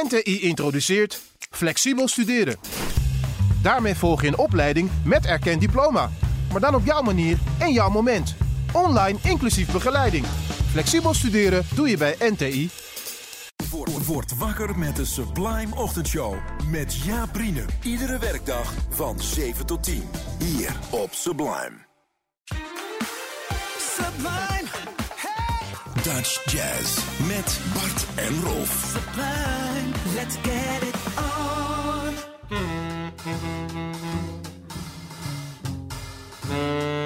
NTI introduceert flexibel studeren. Daarmee volg je een opleiding met erkend diploma. Maar dan op jouw manier en jouw moment. Online inclusief begeleiding. Flexibel studeren doe je bij NTI. Word, word wakker met de Sublime Ochtendshow. Met Jaap. Iedere werkdag van 7 tot 10. Hier op Sublime. Sublime, Dutch Jazz. Met Bart en Rolf. let's get it on. Hmm.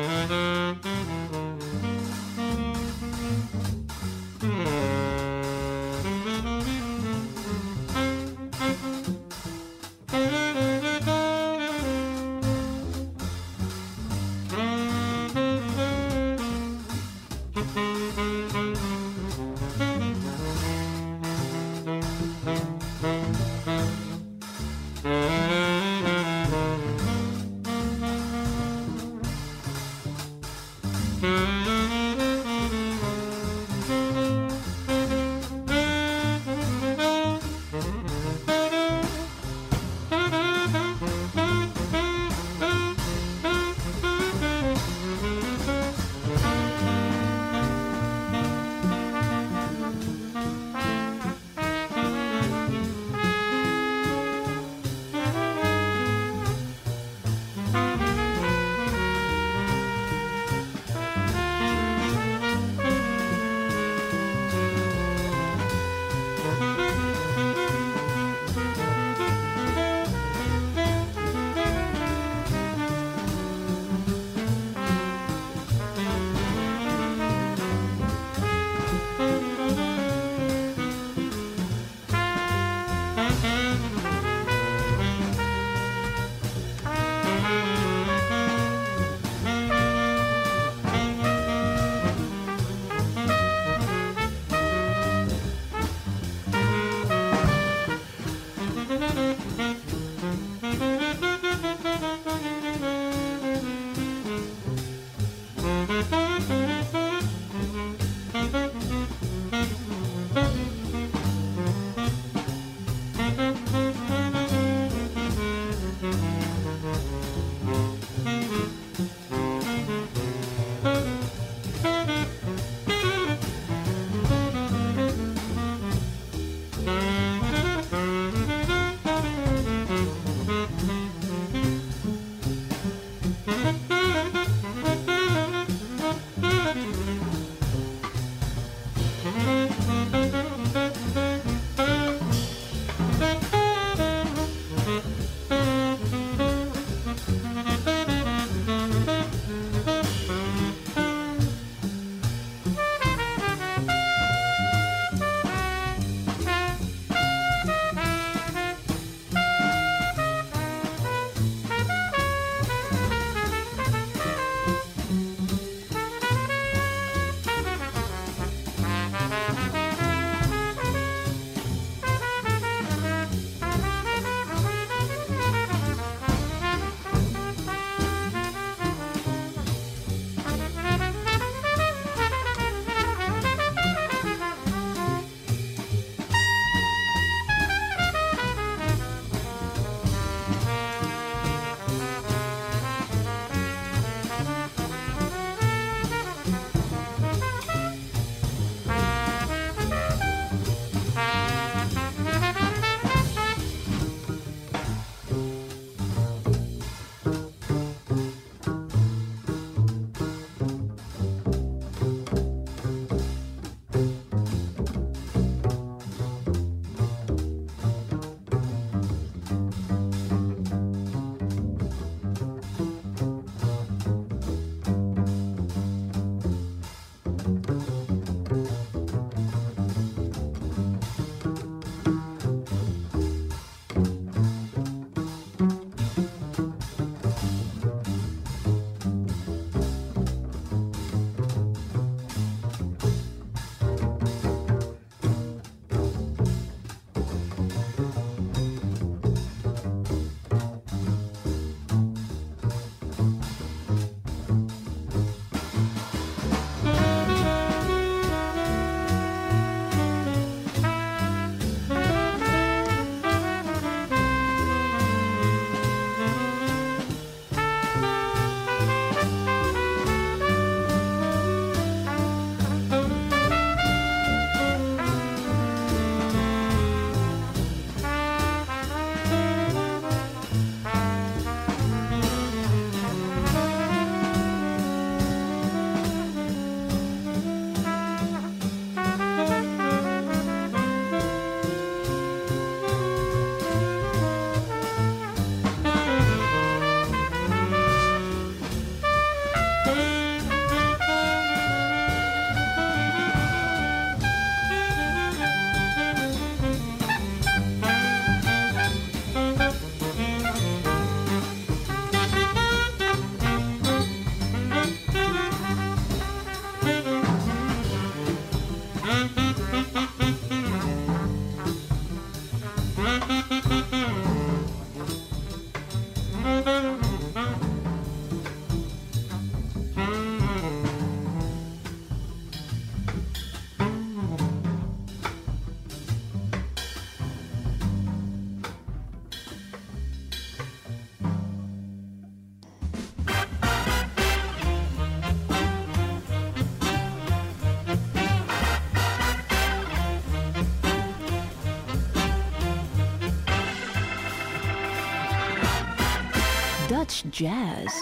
Dutch jazz.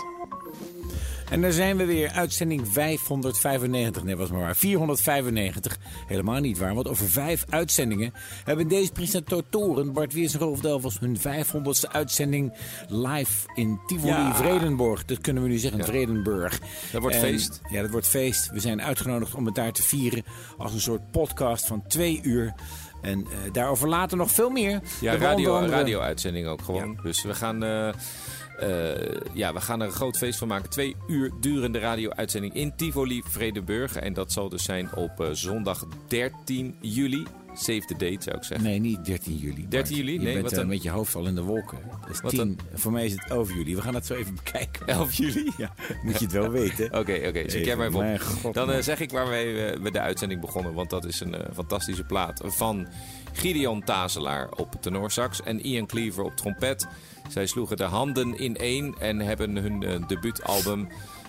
En daar zijn we weer, uitzending 595. Nee, was maar waar. 495. Helemaal niet waar, want over vijf uitzendingen hebben deze presentatoren, Bart Wiers en Rolf hun 500ste uitzending live in Tivoli, Ja. Vredenborg. Dat kunnen we nu zeggen, Vredenburg. Dat wordt En- feest. Ja, dat wordt feest. We zijn uitgenodigd om het daar te vieren als een soort podcast van twee uur. En eh, daarover later nog veel meer. Ja, radio, radio-uitzending ook gewoon. Dus we gaan, eh, ja, we gaan er een groot feest van maken. Twee uur durende radio-uitzending in Tivoli, Vredenburg. En dat zal dus zijn op eh, zondag 13 juli. Save the date, zou ik zeggen. Nee, niet 13 juli. Bart. 13 juli? Je Nee, bent wat eh, dan? met je hoofd al in de wolken. Dat is Wat 10. Voor mij is het over juli. We gaan dat zo even bekijken. 11 juli? Ja, moet je het wel weten. Oké, oké. Zoek jij maar even Mijn op. god, Dan eh, zeg ik waarmee eh, we de uitzending begonnen. Want dat is een eh, fantastische plaat van Gideon Tazelaar op tenorsax en Ian Cleaver op trompet. Zij sloegen de handen in één en hebben hun eh, debuutalbum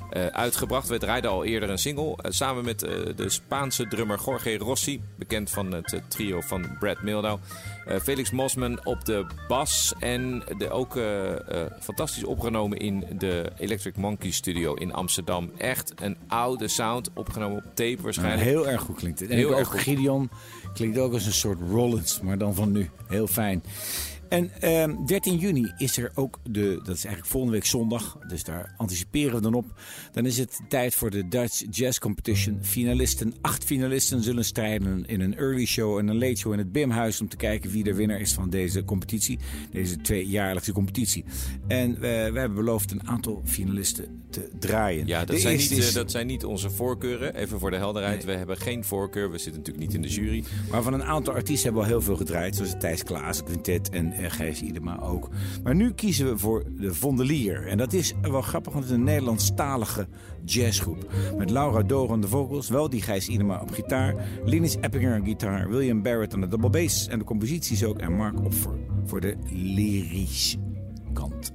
eh, uitgebracht. We draaiden al eerder een single eh, samen met de Spaanse drummer Jorge Rossi, bekend van het trio van Brad Mildau. Eh, Felix Mosman op de bas en de, ook fantastisch opgenomen in de Electric Monkey Studio in Amsterdam. Echt een oude sound, opgenomen op tape Nou, waarschijnlijk. heel erg goed klinkt het. En Heel erg ook goed. Gideon klinkt ook als een soort Rollins, maar dan van nu. Heel fijn. En ehm, 13 juni is er ook de, dat is eigenlijk volgende week zondag, dus daar anticiperen we dan op. Dan is het tijd voor de Dutch Jazz Competition. Finalisten, acht finalisten zullen strijden in een early show en een late show in het Bimhuis om te kijken wie de winnaar is van deze competitie. Deze tweejaarlijkse competitie. En eh, we hebben beloofd een aantal finalisten te draaien. Ja, dat De zijn, niet, eh, is- dat zijn niet onze voorkeuren. Even voor de helderheid, we hebben geen voorkeur. We zitten natuurlijk niet in de jury. Maar van een aantal artiesten hebben we al heel veel gedraaid. Zoals Thijs Klaas, Quintet en eh, Gijs Idema ook. Maar nu kiezen we voor de Vondelier. En dat is wel grappig, want het is een Nederlandstalige jazzgroep. Met Laura Doren aan de vocals, wel die Gijs Idema op gitaar. Linus Eppinger aan gitaar. William Barrett aan de double bass. En de composities ook. En Mark Opfer voor de lyrische kant.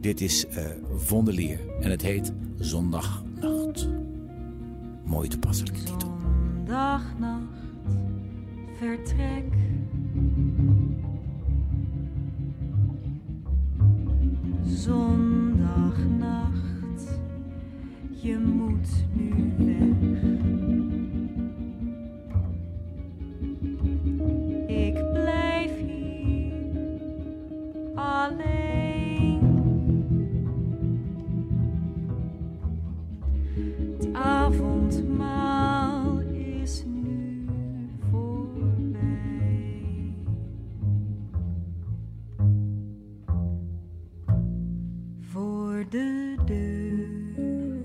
Dit is eh Vondelier. En het heet Zondagnacht. Mooi toepasselijke titel. Zondagnacht, vertrek. Zondagnacht, je moet nu weg. Ik blijf hier alleen. Het avondmaal De deur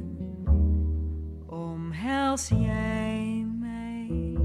omhels jij mij.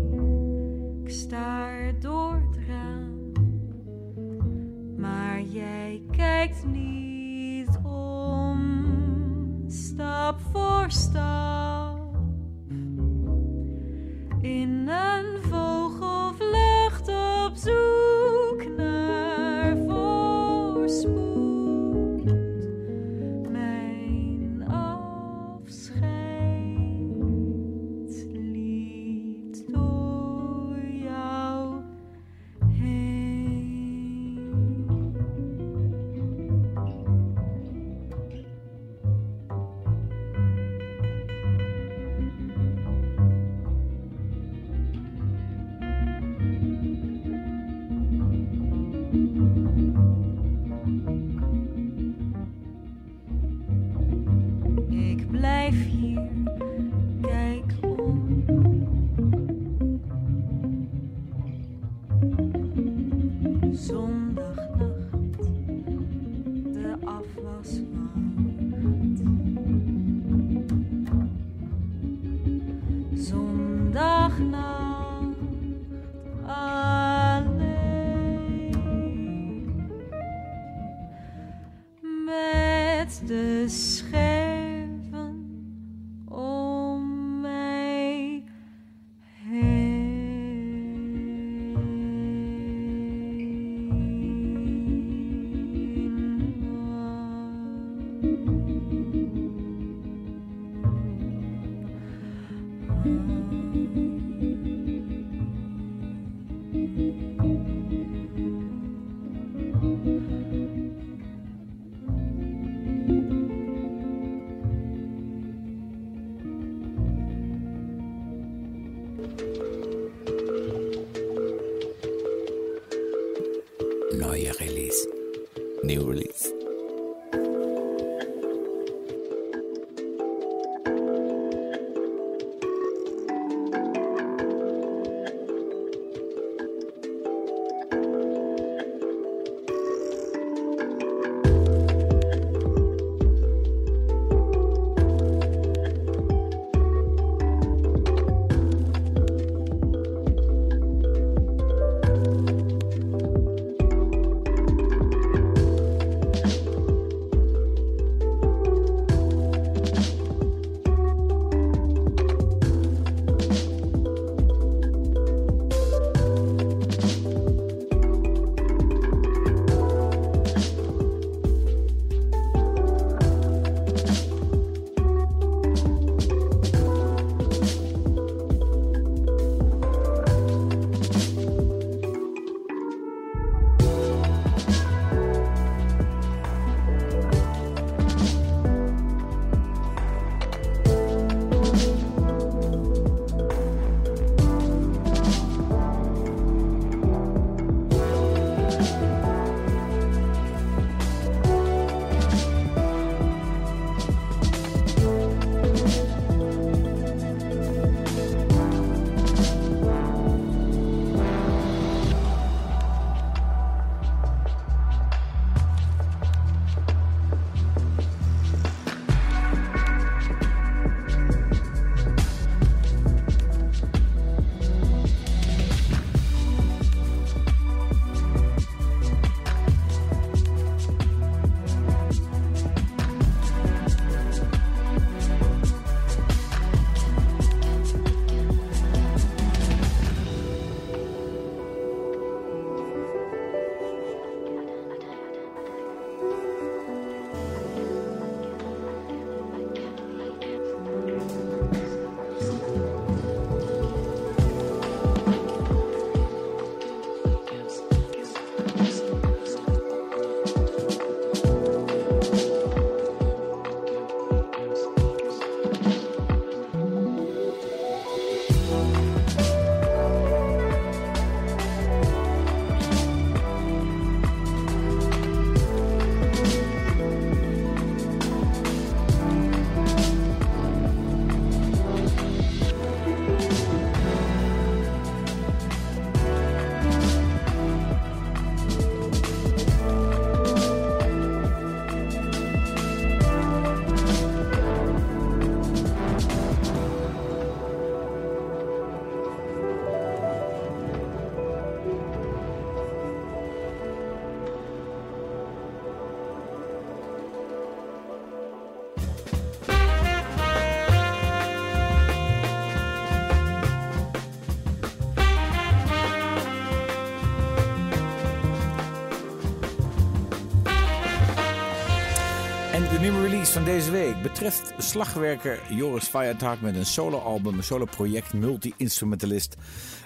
Deze week betreft slagwerker Joris Feiertag met een soloalbum, een soloproject, multi-instrumentalist.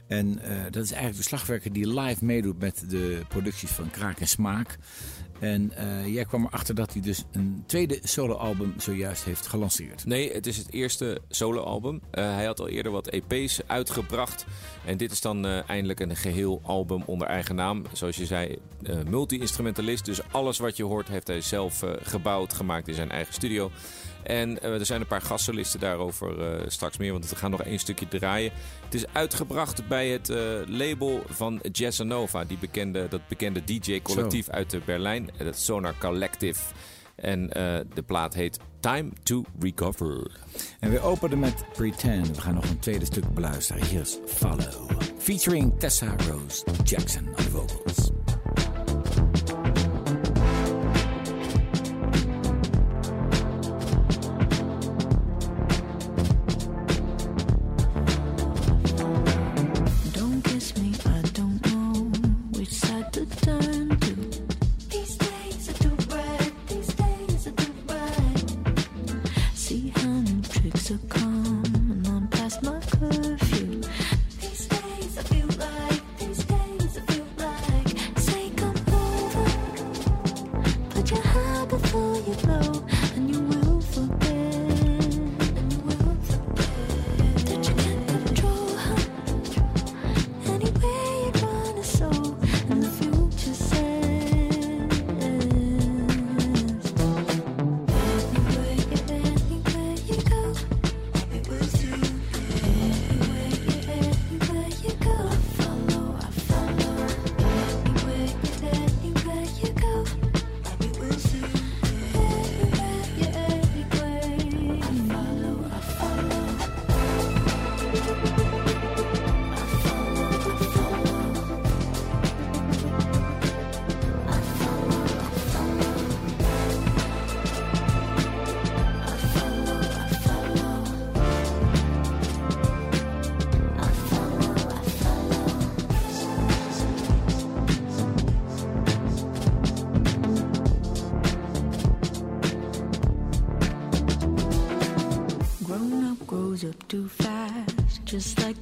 En eh, dat is eigenlijk de slagwerker die live meedoet met de producties van Kraak en Smaak. En eh, jij kwam erachter dat hij dus een tweede soloalbum zojuist heeft gelanceerd. Nee, het is het eerste soloalbum. Eh hij had al eerder wat EP's uitgebracht. En dit is dan eh, eindelijk een geheel album onder eigen naam. Zoals je zei, multi-instrumentalist. Dus alles wat je hoort heeft hij zelf gebouwd, gemaakt in zijn eigen studio. En eh, er zijn een paar gastsolisten daarover eh, straks meer, want we gaan nog één stukje draaien. Het is uitgebracht bij het eh, label van Jazzanova, die bekende, dat bekende DJ-collectief uit Berlijn, dat Sonar Collective. En de plaat heet Time to Recover. En we openen met Pretend. We gaan nog een tweede stuk beluisteren. Hier is Follow. Featuring Tessa Rose Jackson on vocals. Too fast, just like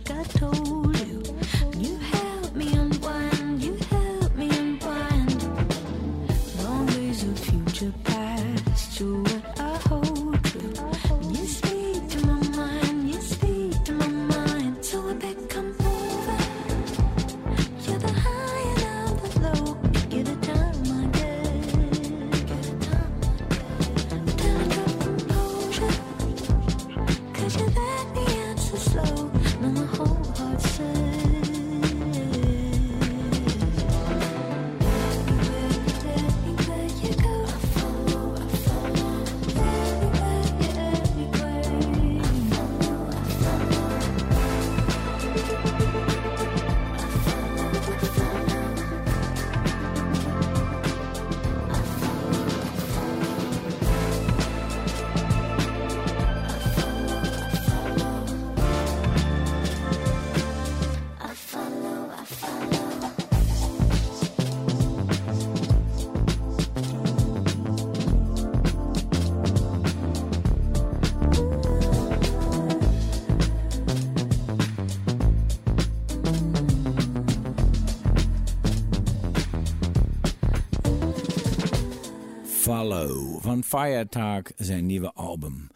Van Firetalk, zijn nieuwe album.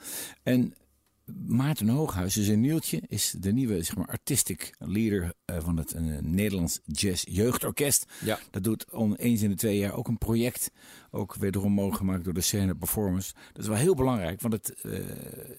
En Maarten Hooghuis, dus een Nieltje, is de nieuwe zeg maar, artistic leader eh, van het eh, Nederlands Jazz Jeugdorkest. Ja. Dat doet om eens in de twee jaar ook een project. Ook wederom mogelijk gemaakt door de Scene Performance. Dat is wel heel belangrijk, want het eh,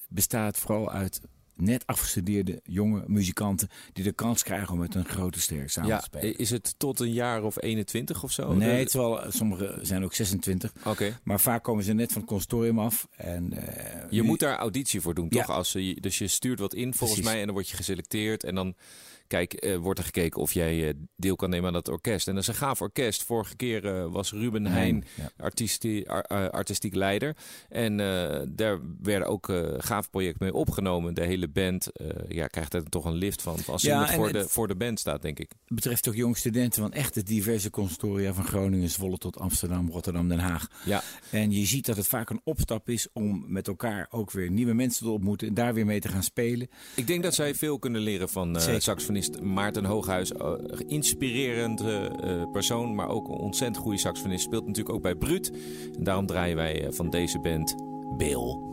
bestaat vooral uit net afgestudeerde jonge muzikanten die de kans krijgen om met een grote ster samen Ja, te spelen. is het tot een jaar of 21 of zo? Nee, het is wel, sommige zijn ook 26. Oké. Maar vaak komen ze net van het consortium af. En, eh, Je nu- moet daar auditie voor doen, toch? Ja. Als, dus je stuurt wat in volgens Precies. mij en dan word je geselecteerd. En dan kijk, eh, wordt er gekeken of jij eh, deel kan nemen aan dat orkest. En dat is een gaaf orkest. Vorige keer eh, was Ruben Heijn ja. artiestie- ar- artistiek leider. En daar werden ook gaaf project mee opgenomen. De hele band ja, krijgt er toch een lift van. Als Ja, en voor, de, voor de band staat, denk ik. Betreft ook jonge studenten van echt de diverse consortia van Groningen, Zwolle tot Amsterdam, Rotterdam, Den Haag. Ja, En je ziet dat het vaak een opstap is om met elkaar ook weer nieuwe mensen te ontmoeten en daar weer mee te gaan spelen. ik denk dat zij veel kunnen leren van Zeker. Saxofonist Maarten Hooghuis. Eh, inspirerende eh, persoon, maar ook een ontzettend goede saxofonist. Speelt natuurlijk ook bij Bruut. En daarom draaien wij eh, van deze band Bill.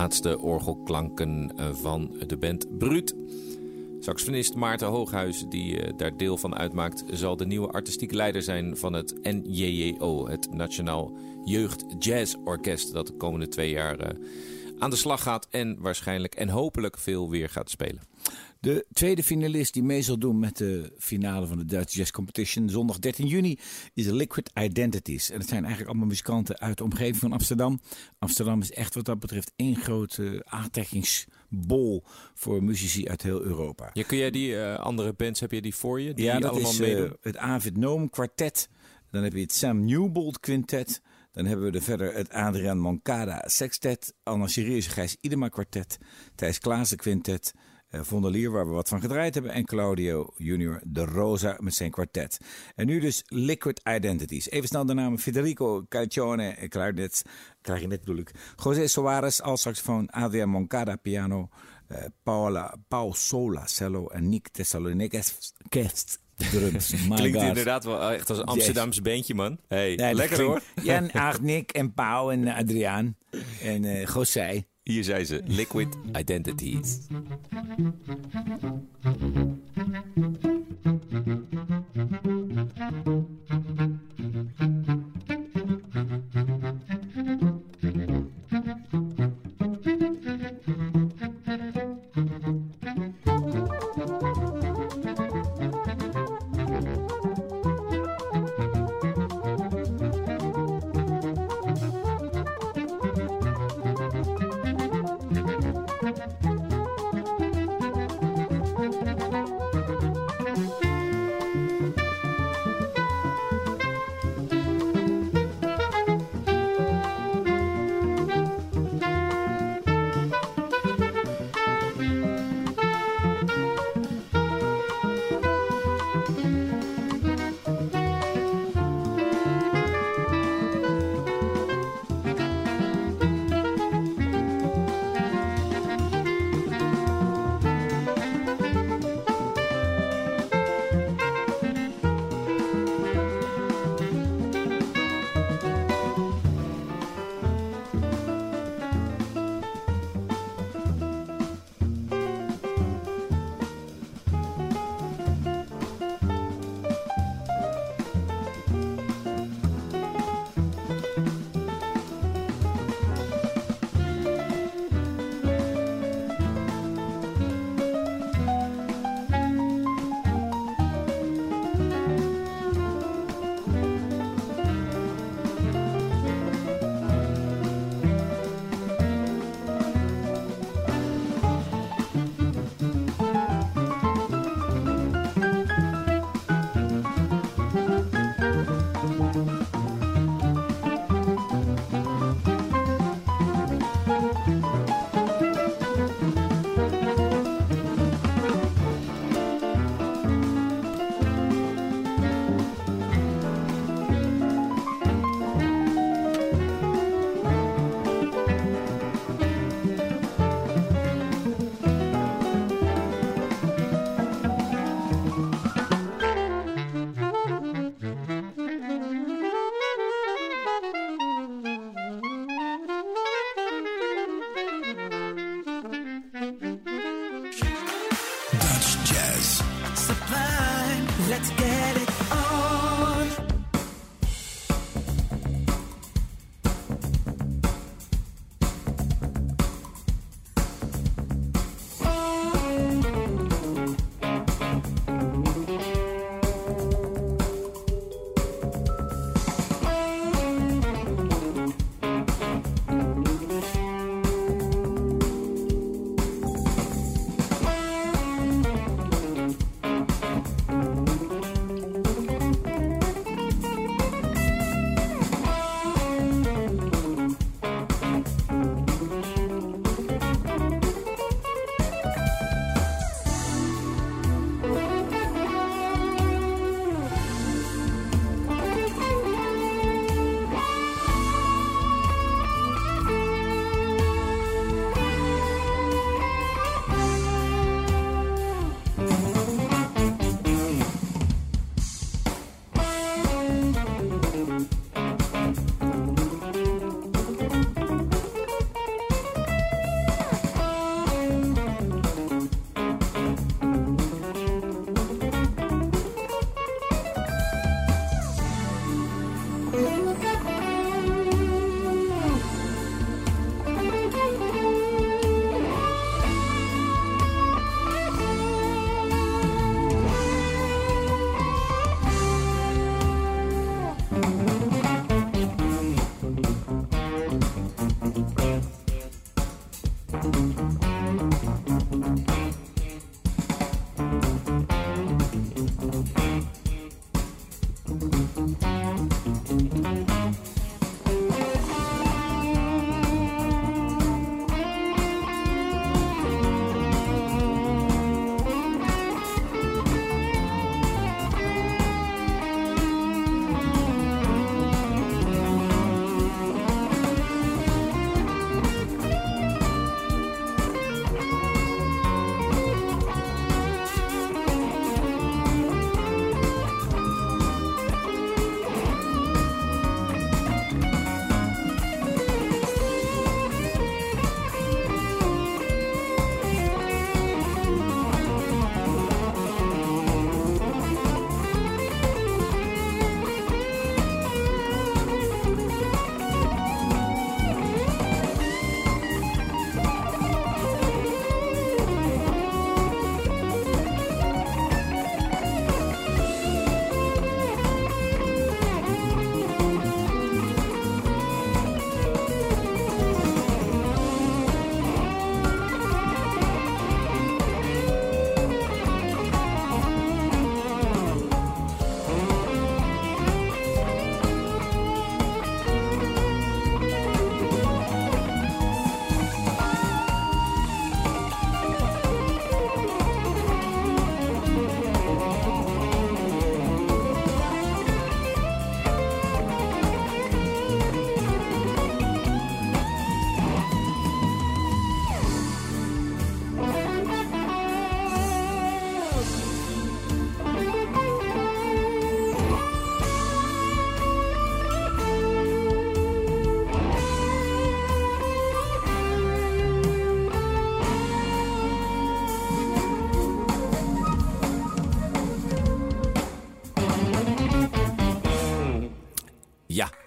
Laatste orgelklanken eh, van de band Bruut. Saxofonist Maarten Hooghuis, die eh, daar deel van uitmaakt, zal de nieuwe artistieke leider zijn van het NJJO, het Nationaal Jeugd Jazz Orkest, dat de komende twee jaar eh, aan de slag gaat en waarschijnlijk en hopelijk veel weer gaat spelen. De tweede finalist die mee zal doen met de finale van de Dutch Jazz Competition zondag 13 juni is Liquid Identities. En dat zijn eigenlijk allemaal muzikanten uit de omgeving van Amsterdam. Amsterdam is echt wat dat betreft één grote aantrekkingsbol voor muzici uit heel Europa. Ja, kun jij die eh, andere bands, heb je die voor je? Die ja, dat allemaal is eh, het Avid Noom kwartet. Dan heb je het Sam Newbold quintet. Dan hebben we er verder het Adriaan Moncada sextet. Anna Sirius Gijs Idema kwartet. Thijs Klaassen quintet. Eh, Von der Lier, waar we wat van gedraaid hebben. En Claudio Junior de Rosa met zijn kwartet. En nu dus Liquid Identities. Even snel de namen Federico Calcione, eh, klarinet, klarinet bedoel ik. José Soares, al saxofoon. Adriaan Moncada piano. eh, Paola, Paul Sola cello. En Nick Thessalonikas kerst drums. Klinkt God. inderdaad wel echt als een Amsterdams bandje, man. Hey, lekker hoor. Jan, Agnik en Pauw en Adriaan en José. Hier zijn ze, Liquid Identities.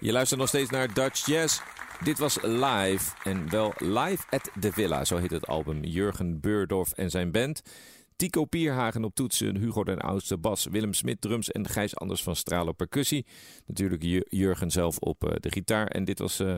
Je luistert nog steeds naar Dutch Jazz. Dit was live en wel live at the Villa, zo heet het album. Jurgen Beurdorf en zijn band. Tico Pierhagen op toetsen, Hugo den Oudste bas, Willem Smit drums en Gijs Anders van Stralen percussie. Natuurlijk Ju- Jurgen zelf op eh, de gitaar. En dit was eh,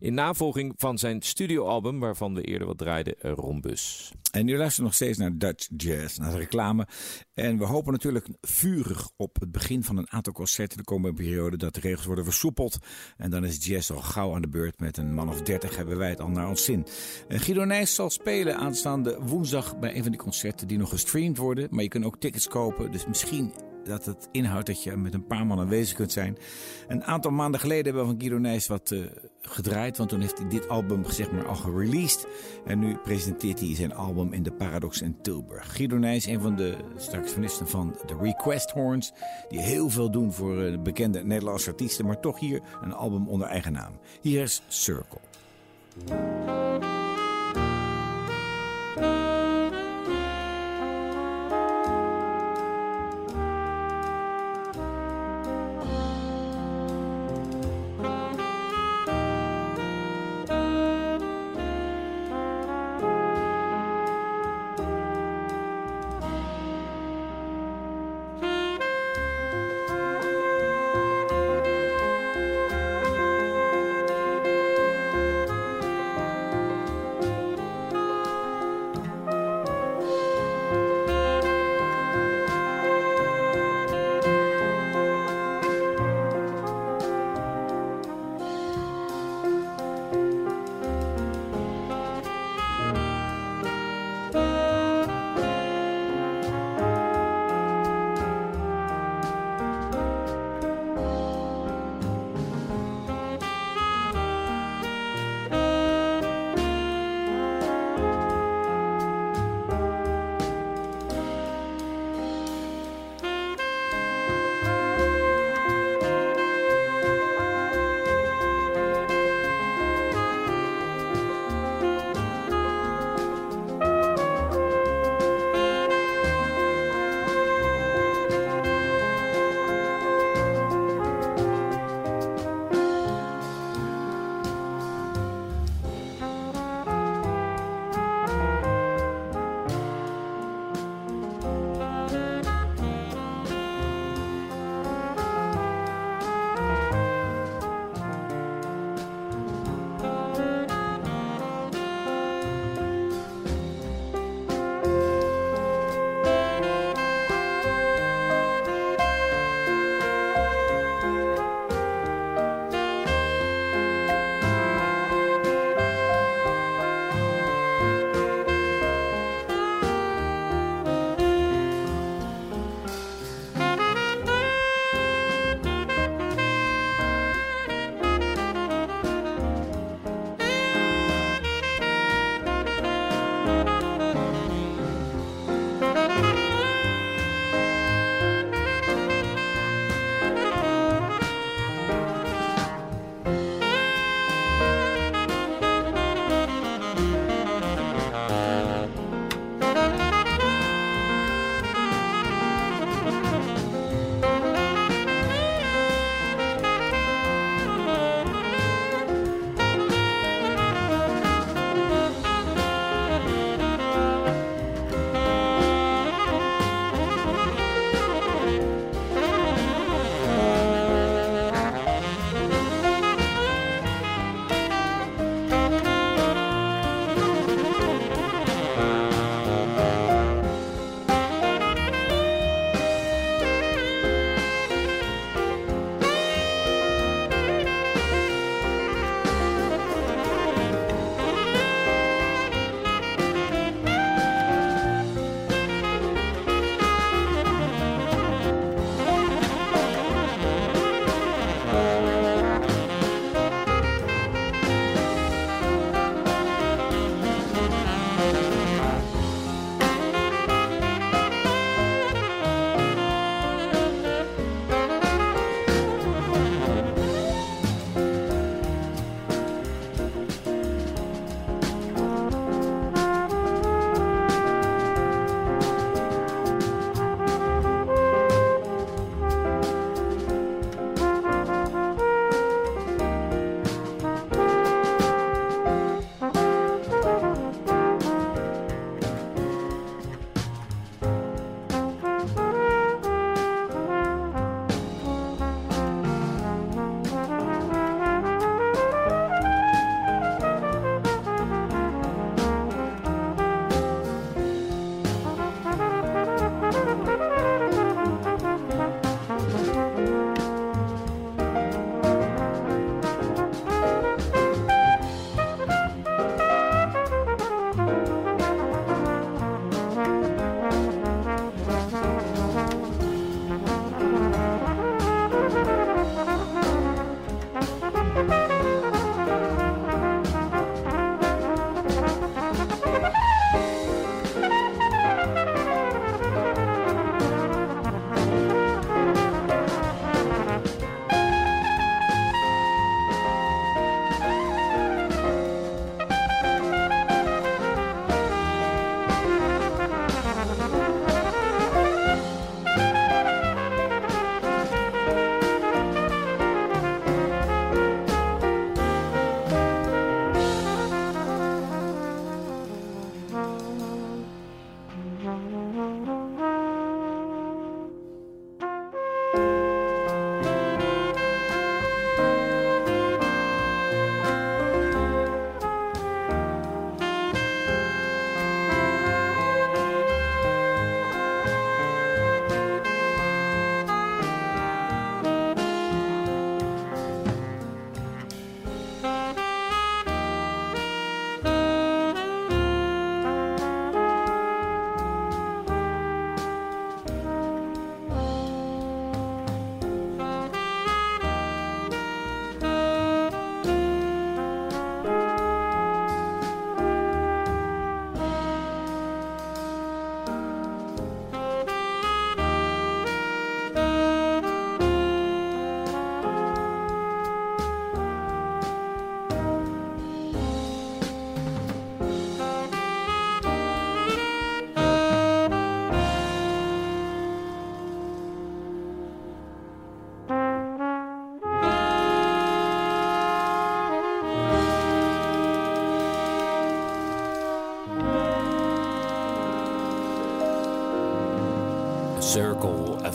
in navolging van zijn studioalbum, waarvan we eerder wat draaiden, eh, Rombus. En u luistert nog steeds naar Dutch Jazz, naar de reclame. En we hopen natuurlijk vurig op het begin van een aantal concerten de komende periode dat de regels worden versoepeld. En dan is jazz al gauw aan de beurt. Met een man of dertig hebben wij het al naar ons zin. Guido Nijs zal spelen aanstaande woensdag bij een van die concerten die nog gestreamd worden. Maar je kunt ook tickets kopen, dus misschien dat het inhoudt dat je met een paar man aanwezig kunt zijn. Een aantal maanden geleden hebben we van Guido Nijs wat eh, gedraaid. Want toen heeft hij dit album zeg maar, al gereleased. En nu presenteert hij zijn album in de Paradox in Tilburg. Guido Nijs, een van de saxofonisten van de Request Horns. Die heel veel doen voor eh, bekende Nederlandse artiesten. Maar toch hier een album onder eigen naam. Hier is Circle. Circle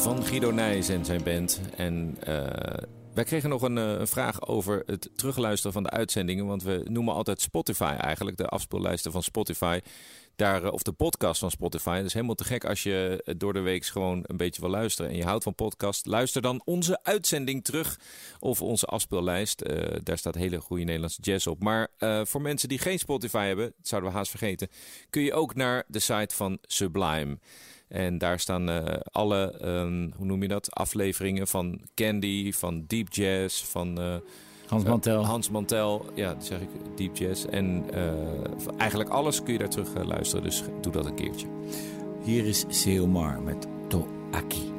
van Guido Nijs en zijn band. En eh, wij kregen nog een, eh, een vraag over het terugluisteren van de uitzendingen. Want we noemen altijd Spotify eigenlijk, de afspeellijsten van Spotify. Daar, eh, of de podcast van Spotify. Dat is helemaal te gek als je door de week gewoon een beetje wil luisteren. En je houdt van podcast. Luister dan onze uitzending terug. Of onze afspeellijst. Daar staat hele goede Nederlandse jazz op. Maar voor mensen die geen Spotify hebben, dat zouden we haast vergeten. Kun je ook naar de site van Sublime. En daar staan eh, alle, ehm, hoe noem je dat, afleveringen van Candy, van Deep Jazz, van eh, Hans Mantel. Hans Mantel. Ja, dat zeg ik, Deep Jazz. En eh, eigenlijk alles kun je daar terug eh, luisteren, dus doe dat een keertje. Hier is Seomar met To Aki.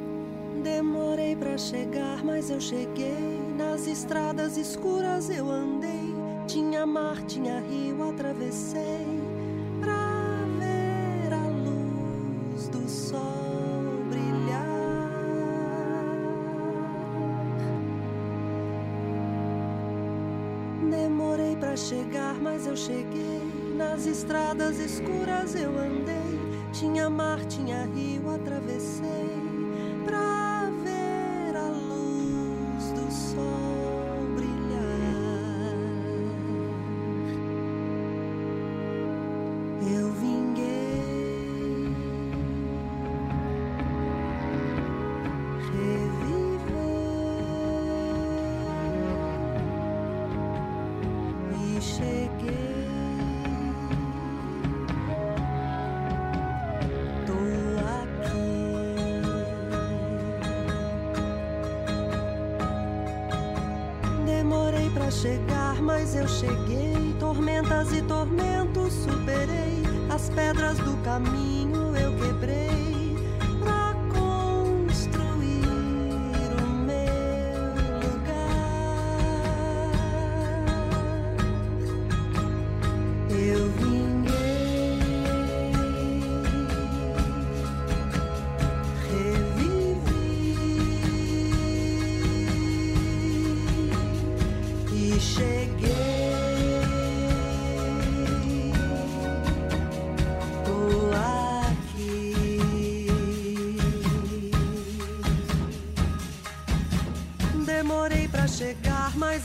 Demorei pra chegar, mas eu cheguei. Nas estradas escuras eu andei. Tinha mar, tinha rio, atravessei. Demorei pra chegar, mas eu cheguei. Nas estradas escuras eu andei. Tinha mar, tinha rio, atravessei. Pra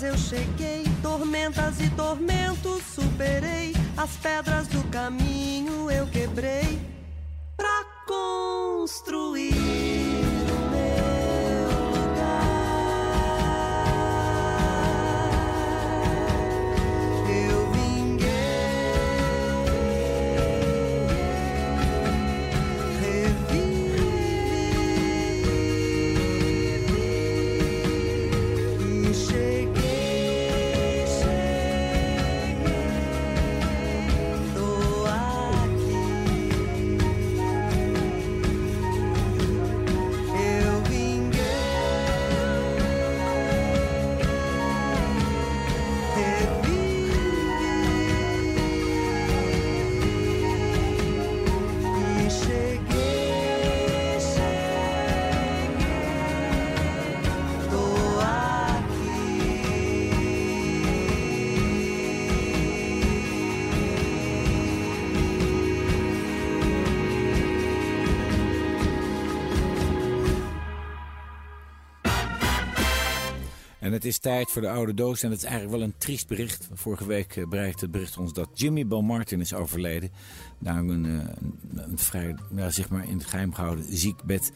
eu cheguei. Tormentas e tormentos En het is tijd voor de oude doos. En dat is eigenlijk wel een triest bericht. Vorige week eh, bereikte het bericht ons dat Jimmy Bell Martin is overleden. Na een, eh, een, een vrij, zeg maar in het geheim gehouden ziekbed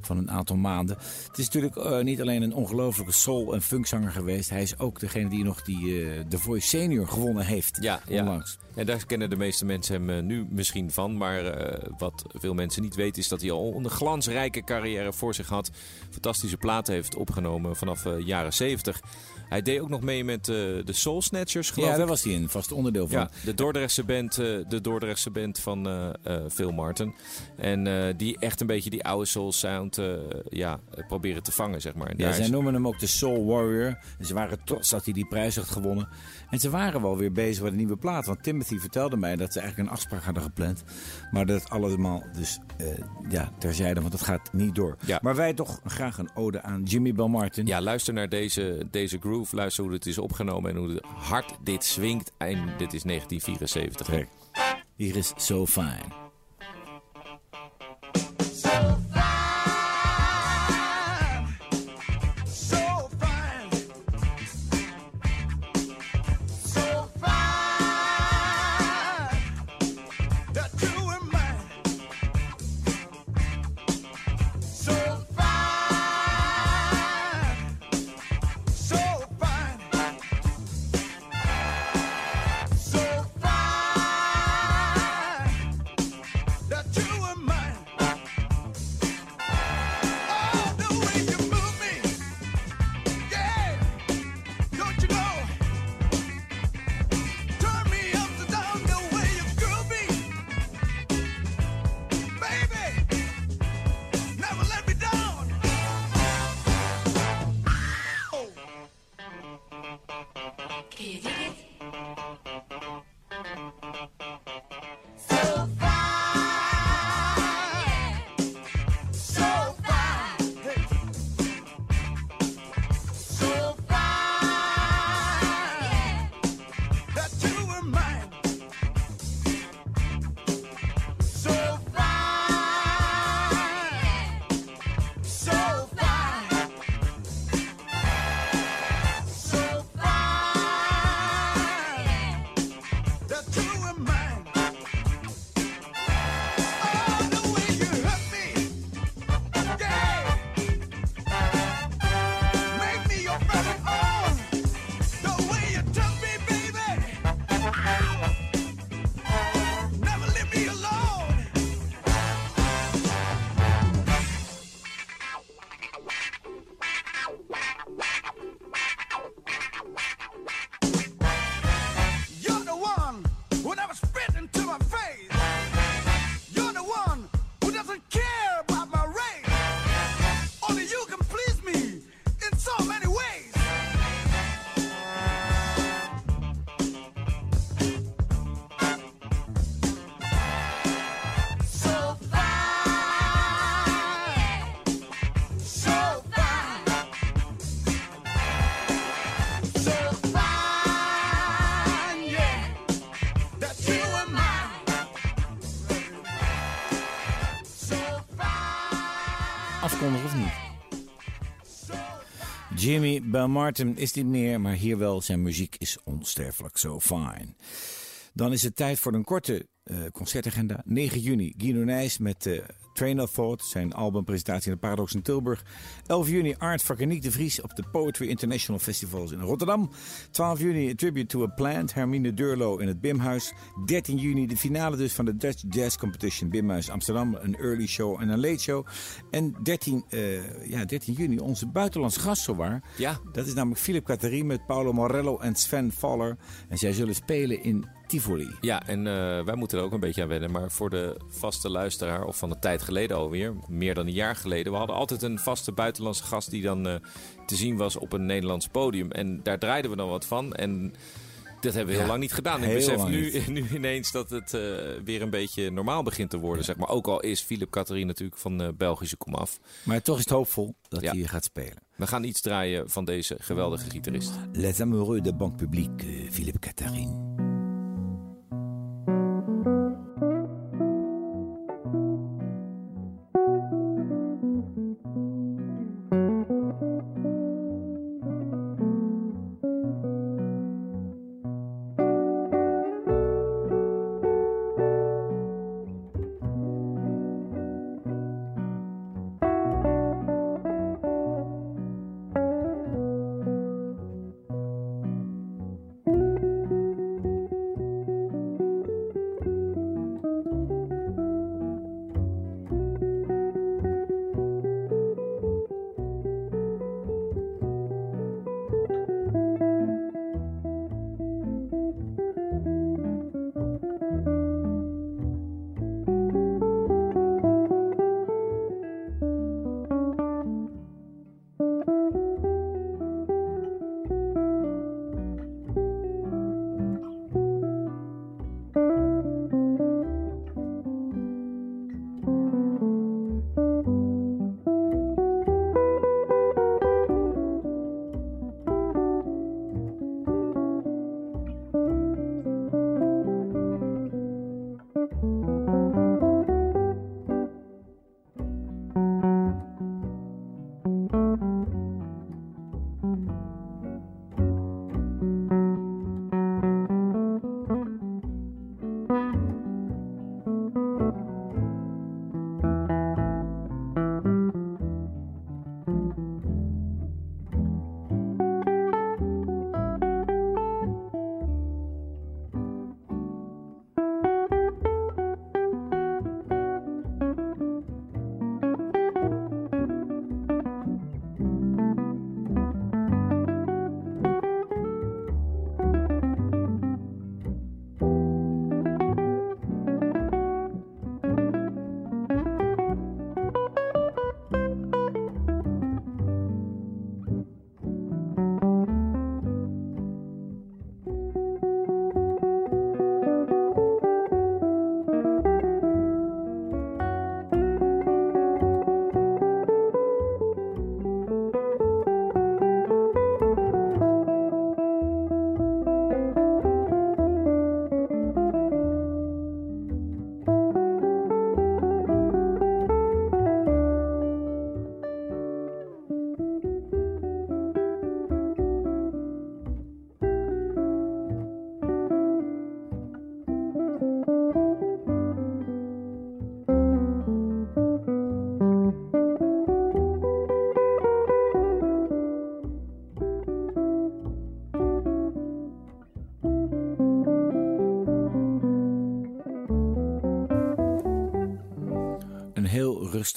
van een aantal maanden. Het is natuurlijk eh, niet alleen een ongelofelijke soul- en funkzanger geweest. Hij is ook degene die nog die eh The Voice Senior gewonnen heeft. Ja, ja. Onlangs. En daar kennen de meeste mensen hem eh, nu misschien van. Maar wat veel mensen niet weten is dat hij al een glansrijke carrière voor zich had. Fantastische platen heeft opgenomen vanaf jaren 70. Hij deed ook nog mee met eh, de Soul Snatchers, geloof Ja, ik. daar was hij een vast onderdeel van. Ja, de Dordrechtse band, eh, de Dordrechtse band van eh, Phil Martin. En die echt een beetje die oude soul sound ja, proberen te vangen, zeg maar. En Ja, zij is- noemen hem ook de Soul Warrior. En ze waren trots dat hij die prijs had gewonnen. En ze waren wel weer bezig met een nieuwe plaat. Want Timothy vertelde mij dat ze eigenlijk een afspraak hadden gepland. Maar dat allemaal dus ja, terzijde, want het gaat niet door. Ja. Maar wij toch graag een ode aan Jimmy Bell Martin. Ja, luister naar deze, deze groove. Luister hoe het is opgenomen en hoe hard dit swingt. En dit is 1974. hè. Kijk, hier is So Fine. Jimmy Belmartin is niet meer, maar hier wel. Zijn muziek is onsterfelijk, zo fine. Dan is het tijd voor een korte eh, concertagenda. 9 juni, Guido Nijs met eh, Train of Thought, zijn albumpresentatie in de Paradox in Tilburg. 11 juni, Art Vakaniek de Vries op de Poetry International Festivals in Rotterdam. 12 juni, A Tribute to a Plant, Hermine Durlo in het Bimhuis. 13 juni, de finale dus van de Dutch Jazz Competition Bimhuis Amsterdam. Een early show en een late show. En 13, eh, ja, 13 juni, onze buitenlandse gast zowaar. Ja. Dat is namelijk Philip Catherine met Paolo Morello en Sven Faller. En zij zullen spelen in Tivoli. Ja, en eh, wij moeten er ook een beetje aan wennen. Maar voor de vaste luisteraar, of van een tijd geleden alweer, meer dan een jaar geleden, we hadden altijd een vaste buitenlandse gast die dan eh, te zien was op een Nederlands podium. En daar draaiden we dan wat van. En dat hebben we heel lang niet gedaan. Ik besef nu, nu ineens dat het eh, weer een beetje normaal begint te worden. Zeg maar. Ook al is Philip Catherine natuurlijk van eh, Belgische komaf. Maar toch is het hoopvol dat Ja. hij hier gaat spelen. We gaan iets draaien van deze geweldige gitarist. Les amoureux de Banque Publique, eh, Philippe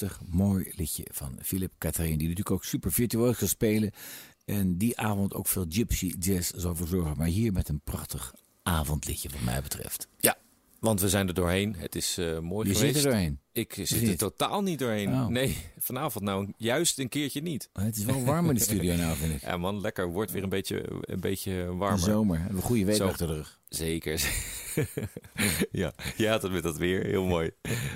rustig, mooi liedje van Philip Catherine. Die natuurlijk ook super virtuoos gaat spelen. En die avond ook veel gypsy jazz zal verzorgen. Maar hier met een prachtig avondliedje wat mij betreft. Ja, want we zijn er doorheen. Het is eh, mooi Je geweest. zit er doorheen. Ik zit er totaal niet doorheen. Oh. Nee, vanavond nou juist een keertje niet. Het is wel warm in de studio nou, vind ik. Ja man, lekker. Wordt weer een beetje, een beetje warmer. De zomer. Hebben een goede week achter de rug. Zeker. ja, je had het met dat weer. Heel mooi.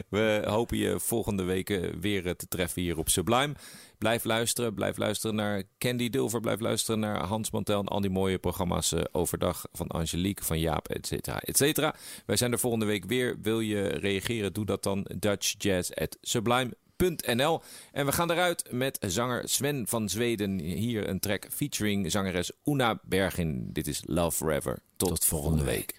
We hopen je volgende week eh, weer eh, te treffen hier op Sublime. Blijf luisteren. Blijf luisteren naar Candy Dulver. Blijf luisteren naar Hans Mantel en al die mooie programma's eh, overdag van Angelique, van Jaap, et cetera, et cetera. Wij zijn er volgende week weer. Wil je reageren? Doe dat dan jazz at sublime.nl En we gaan eruit met zanger Sven van Zweden. Hier een track featuring zangeres Una Bergin. Dit is Love Forever. Tot, volgende week.